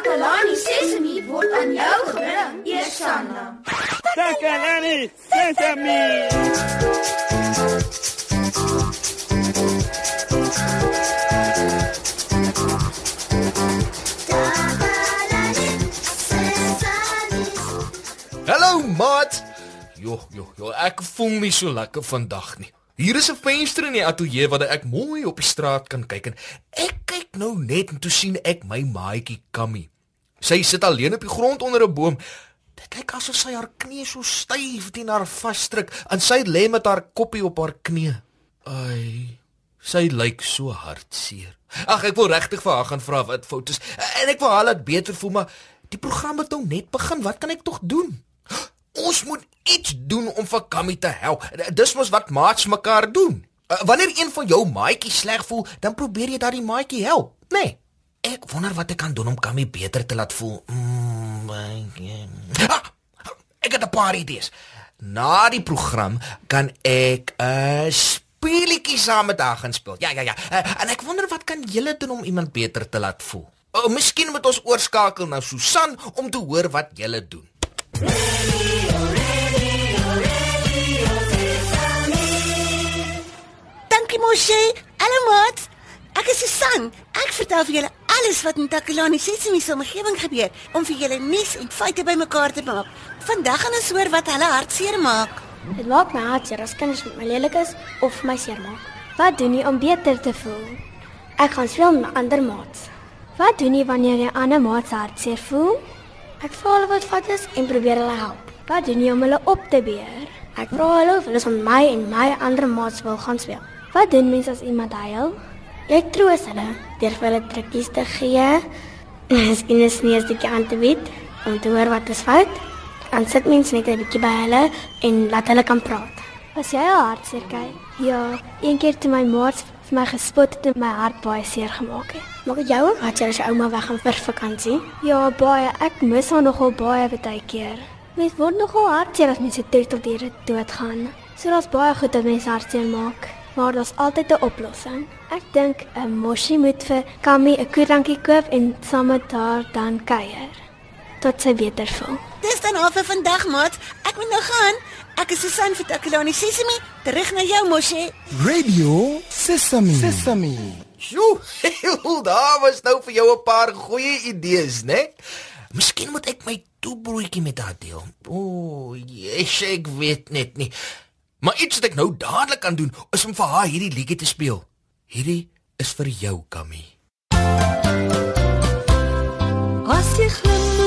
Takalani Sesemi word aan jou gebring, Eersanna. Takalani Sesemi. Hallo maat. Jo, jo, jo, ek voel nie so lekker vandag nie. Hier is 'n venster in die ateljee waar ek mooi op die straat kan kyk en ek kyk nou net en toe sien ek my maatjie Kammy. Sy sit alleen op die grond onder 'n boom. Dit lyk asof sy haar knie so styf teen haar vasdruk en sy lê met haar koppie op haar knie. Ai, sy lyk so hartseer. Ag, ek wil regtig vir haar gaan vra wat fout is en ek wil haar laat beter voel, maar die program het nou net begin. Wat kan ek tog doen? Ons moet iets doen om vir Kammy te help. Dis mos wat maats mekaar doen. Uh, wanneer een van jou maatjies sleg voel, dan probeer jy daardie maatjie help, né? Nee. Ek wonder wat ek kan doen om Kammy beter te laat voel. Mm, ah, ek het 'n paar idees. Na die program kan ek 'n uh, speletjie saam met haar gaan speel. Ja, ja, ja. Uh, en ek wonder wat kan julle doen om iemand beter te laat voel? Oh, miskien moet ons oorskakel na Susan om te hoor wat julle doen. Dankie Moshe. Hallo maat. Ek is Susan. Ek vertel vir julle alles wat in Takalani Sesimi se omgewing gebeur om vir julle nuus en feite bymekaar te maak. Vandag gaan ons hoor wat hulle hartseer maak. Dit maak my hartseer as kinders met my lelik is of my seer maak. Wat doen jy om beter te voel? Ek gaan speel met ander maats. Wat doen jy wanneer jy ander maats hartseer voel? Ek vra hulle wat fout is en probeer hulle help. Wat doen jy om hulle op te beer? Ek vra hulle of hulle van my en my ander maats wil gaan speel. Wat doen mense as iemand huil? Jy troos hulle deur vir hulle trikkies te gee. Miskien 'n stukkie aan te bied om te hoor wat is fout. Dan sit mens net 'n bietjie by hulle en laat hulle kan praat. Was jy al hartseer kyk? Ja, een keer toe my maats vir my gespot het en my hart baie seer gemaak het. Maak dit jou ook hartseer as jou ouma weggaan vir vakansie? Ja, baie. Ek mis haar nogal baie baie keer. Mens word nogal hartseer as mense troeteldiere doodgaan. So daar's baie goed wat mense hartseer maak, maar daar's altyd 'n oplossing. Ek dink 'n mosie moet vir Kammy 'n koerankie koop en saam met haar dan kuier tot sy beter voel. Dis dan al vir vandag maat. Ek moet nou gaan. Ek is Susan vir Takalani Sesimi. Terug na jou Moshe. Radio Sesame. Sesame. Sjoe, daar was nou vir jou 'n paar goeie idees, né? Nee? Miskien moet ek my toebroodjie met haar deel. O, yes, ek weet net nie. Maar iets wat ek nou dadelik kan doen, is om vir haar hierdie liedjie te speel. Hierdie is vir jou, Kammy. As jy glimlag,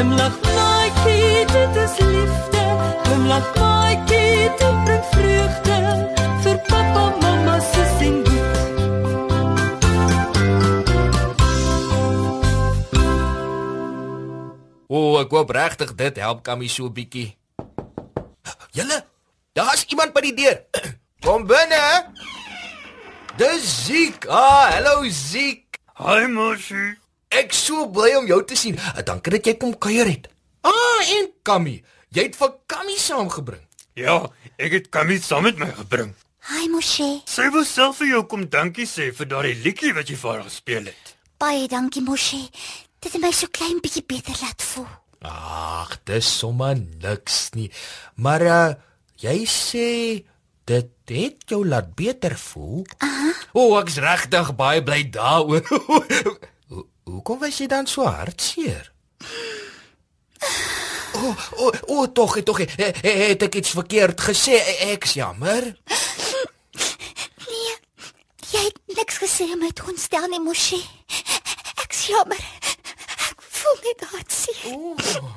Glimlag, maatjie, dit is liefde. Glimlag, maatjie, dit bring vreugde vir pappa, mamma, sus en boet. O, ek hoop regtig dit help Kammy so 'n bietjie. Julle, daar's iemand by die deur. Kom binne. Dis Ziek. Ah, hallo Ziek. Hi Moshi. Ek so bly om jou te sien. Ah, Dankie dat jy kom kuier het. Ah, en Kammy, jy het vir Kammy saamgebring. Ja, ek het Kammy saam met my gebring. Hi Moshe. Sy wou self vir jou kom dankie sê vir daardie liedjie wat jy vir haar gespeel het. Baie dankie Moshe. Dit het my so klein bietjie beter laat voel. Ag, dis sommer niks nie. Maar uh, jy sê dit het jou laat beter voel. Aha. O, oh, ek's regtig baie bly daaroor. Hoe hoekom was jy dan so hartseer? O, oh, o, oh, oh, tog, tog, he, he, het ek iets verkeerd gesê? Ek's jammer. Nee. Jy het niks gesê om my te ontstel nie, Moshe. Ek's jammer. Ek voel net hartseer. Oh.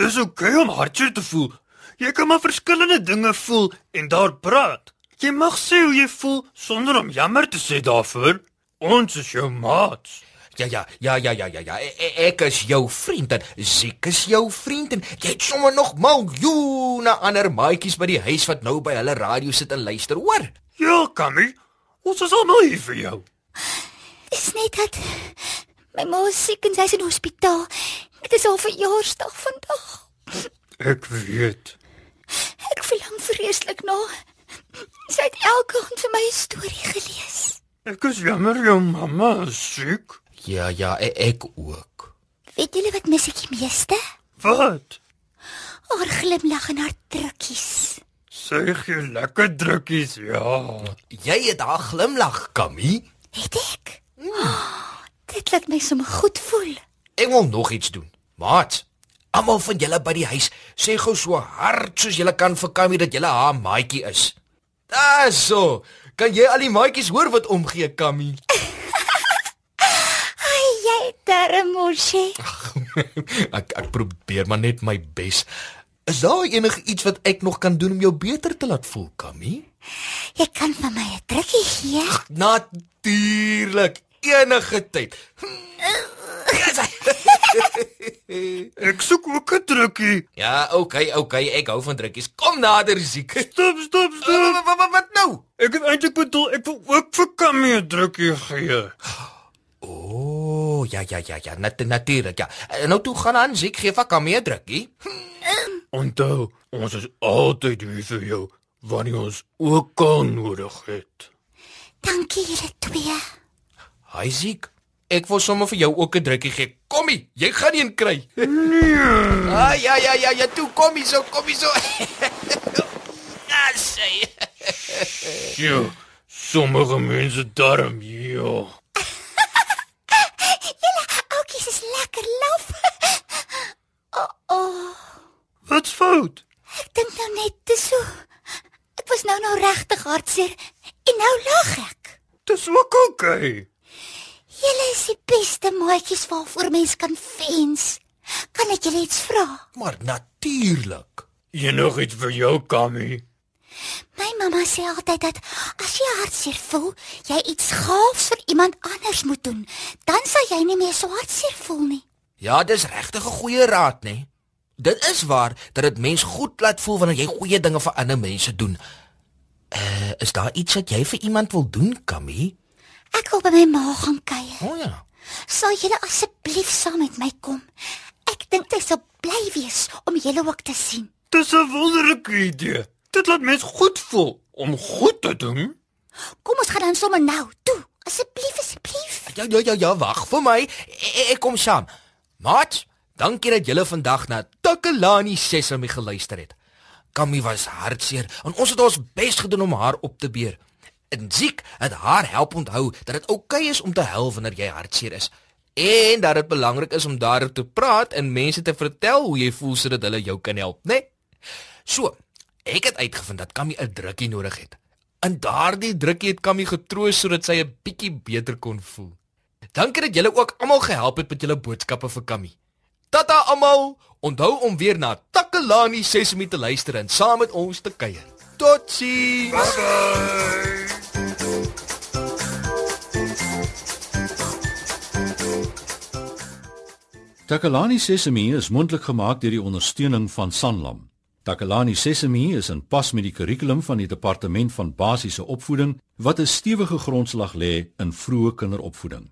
Dis oukei okay om hartseer te voel. Jy kan maar verskillende dinge voel en daar praat. Jy mag sê hoe jy voel sonder om jammer te sê daarvoor. Ons is jou maats. Ja ja, ja ja ja ja ja. E e ek is jou vriend en Ziek is jou vriend en jy het sommer nog miljoene ander maatjies by die huis wat nou by hulle radio sit en luister, hoor? Ja, Kammy. Ons is almal hier vir jou. Dis net dat my ma is siek en sy's in die hospitaal. Dit is al verjaarsdag vandag. Ek weet. Ek verlang vreeslik na. Sy het elke aand vir my 'n storie gelees. Ek is jammer jou mamma is siek. Ja ja, e ek ook. Weet julle wat mis ek die meeste? Wat? Haar glimlag en haar drukkies. Sy gee lekker drukkies, ja. Jy het haar glimlag, Kammy. Het ek? Oh, dit laat my sommer goed voel. Ek wil nog iets doen. Maat, almal van julle by die huis, sê gou so hard soos julle kan vir Kammy dat julle haar maatjie is. Dis so. Kan jy al die maatjies hoor wat omgee, Kammy? Jy darm mosie. ek ek probeer maar net my bes. Is daar enige iets wat ek nog kan doen om jou beter te laat voel, Kammy? Jy kan vir my 'n drukkie gee. Natuurlik, enige tyd. Ek soek ook 'n drukkie. Ja, okay, okay, ek hou van drukkies. Kom nader, Ziek. Stop, stop, stop. Wat, wat, wat nou? Ek het eintlik bedoel ek wil ook vir Kammy 'n drukkie gee. O, oh, ja ja ja ja, nat natuurlik ja. En Nou toe gaan aan, Ziek gee vir Kammy 'n drukkie. Onthou, ons is altyd hier vir jou wanneer ons ook kan nodig het. Dankie julle twee. Hi Ziek. Ek wil sommer vir jou ook 'n drukkie gee. Kommie, jy gaan een kry. Nee. Ah ja ja ja ja, toe kom hier so, kom hier so. Ah, sê. Jo, sommige mense darm, ja. Julle oudjies is lekker laf. Oh, oh. Fout? Ek dink nou net te so. Ek was nou nou regtig hartseer en nou lag ek. Dis ook okay. Julle is die beste maatjies waarvoor mens kan wens. Kan ek julle iets vra? Maar natuurlik. Enigiets vir jou, Kammy. My mamma sê altyd dat as jy hartseer voel, jy iets gaafs vir iemand anders moet doen, dan sal jy nie meer so hartseer voel nie. Ja, dis regtig 'n goeie raad, né? Dit is waar dat dit mens goed laat voel wanneer jy goeie dinge vir ander mense doen. Uh, is daar iets wat jy vir iemand wil doen, Kammy? Ek wil by my ma gaan kuier. O oh, ja. Sal julle asseblief saam met my kom? Ek dink dit sal bly wees om julle ook te sien. Dis 'n wonderlike idee. Dit laat mens goed voel om goed te doen. Kom ons gaan dan sommer nou. Toe, asseblief, asseblief. Ja ja ja, ja wag vir my. Ek, ek kom saam. Maat, dankie dat julle vandag na Takalani Sesame geluister het. Kammy was hartseer en ons het ons bes gedoen om haar op te beer. En Ziek het haar help onthou dat dit oukei okay is om te huil wanneer jy hartseer is en dat dit belangrik is om daaroor te praat en mense te vertel hoe jy voel sodat hulle jou kan help, né? Nee? So, ek het uitgevind dat Kammy 'n drukkie nodig het. En daardie drukkie het Kammy getroos sodat sy 'n bietjie beter kon voel. Dankie dat julle ook almal gehelp het met julle boodskappe vir Kammy. Tata almal, onthou om weer na Takalani Sesame te luister en saam met ons te kuier. Totsiens. Bye bye. Takalani Sesame is mondelik gemaak deur die ondersteuning van Sanlam. Takalani Sesame is in pas met die kurrikulum van die Departement van Basiese Opvoeding wat 'n stewige grondslag lê in vroeë kinderopvoeding.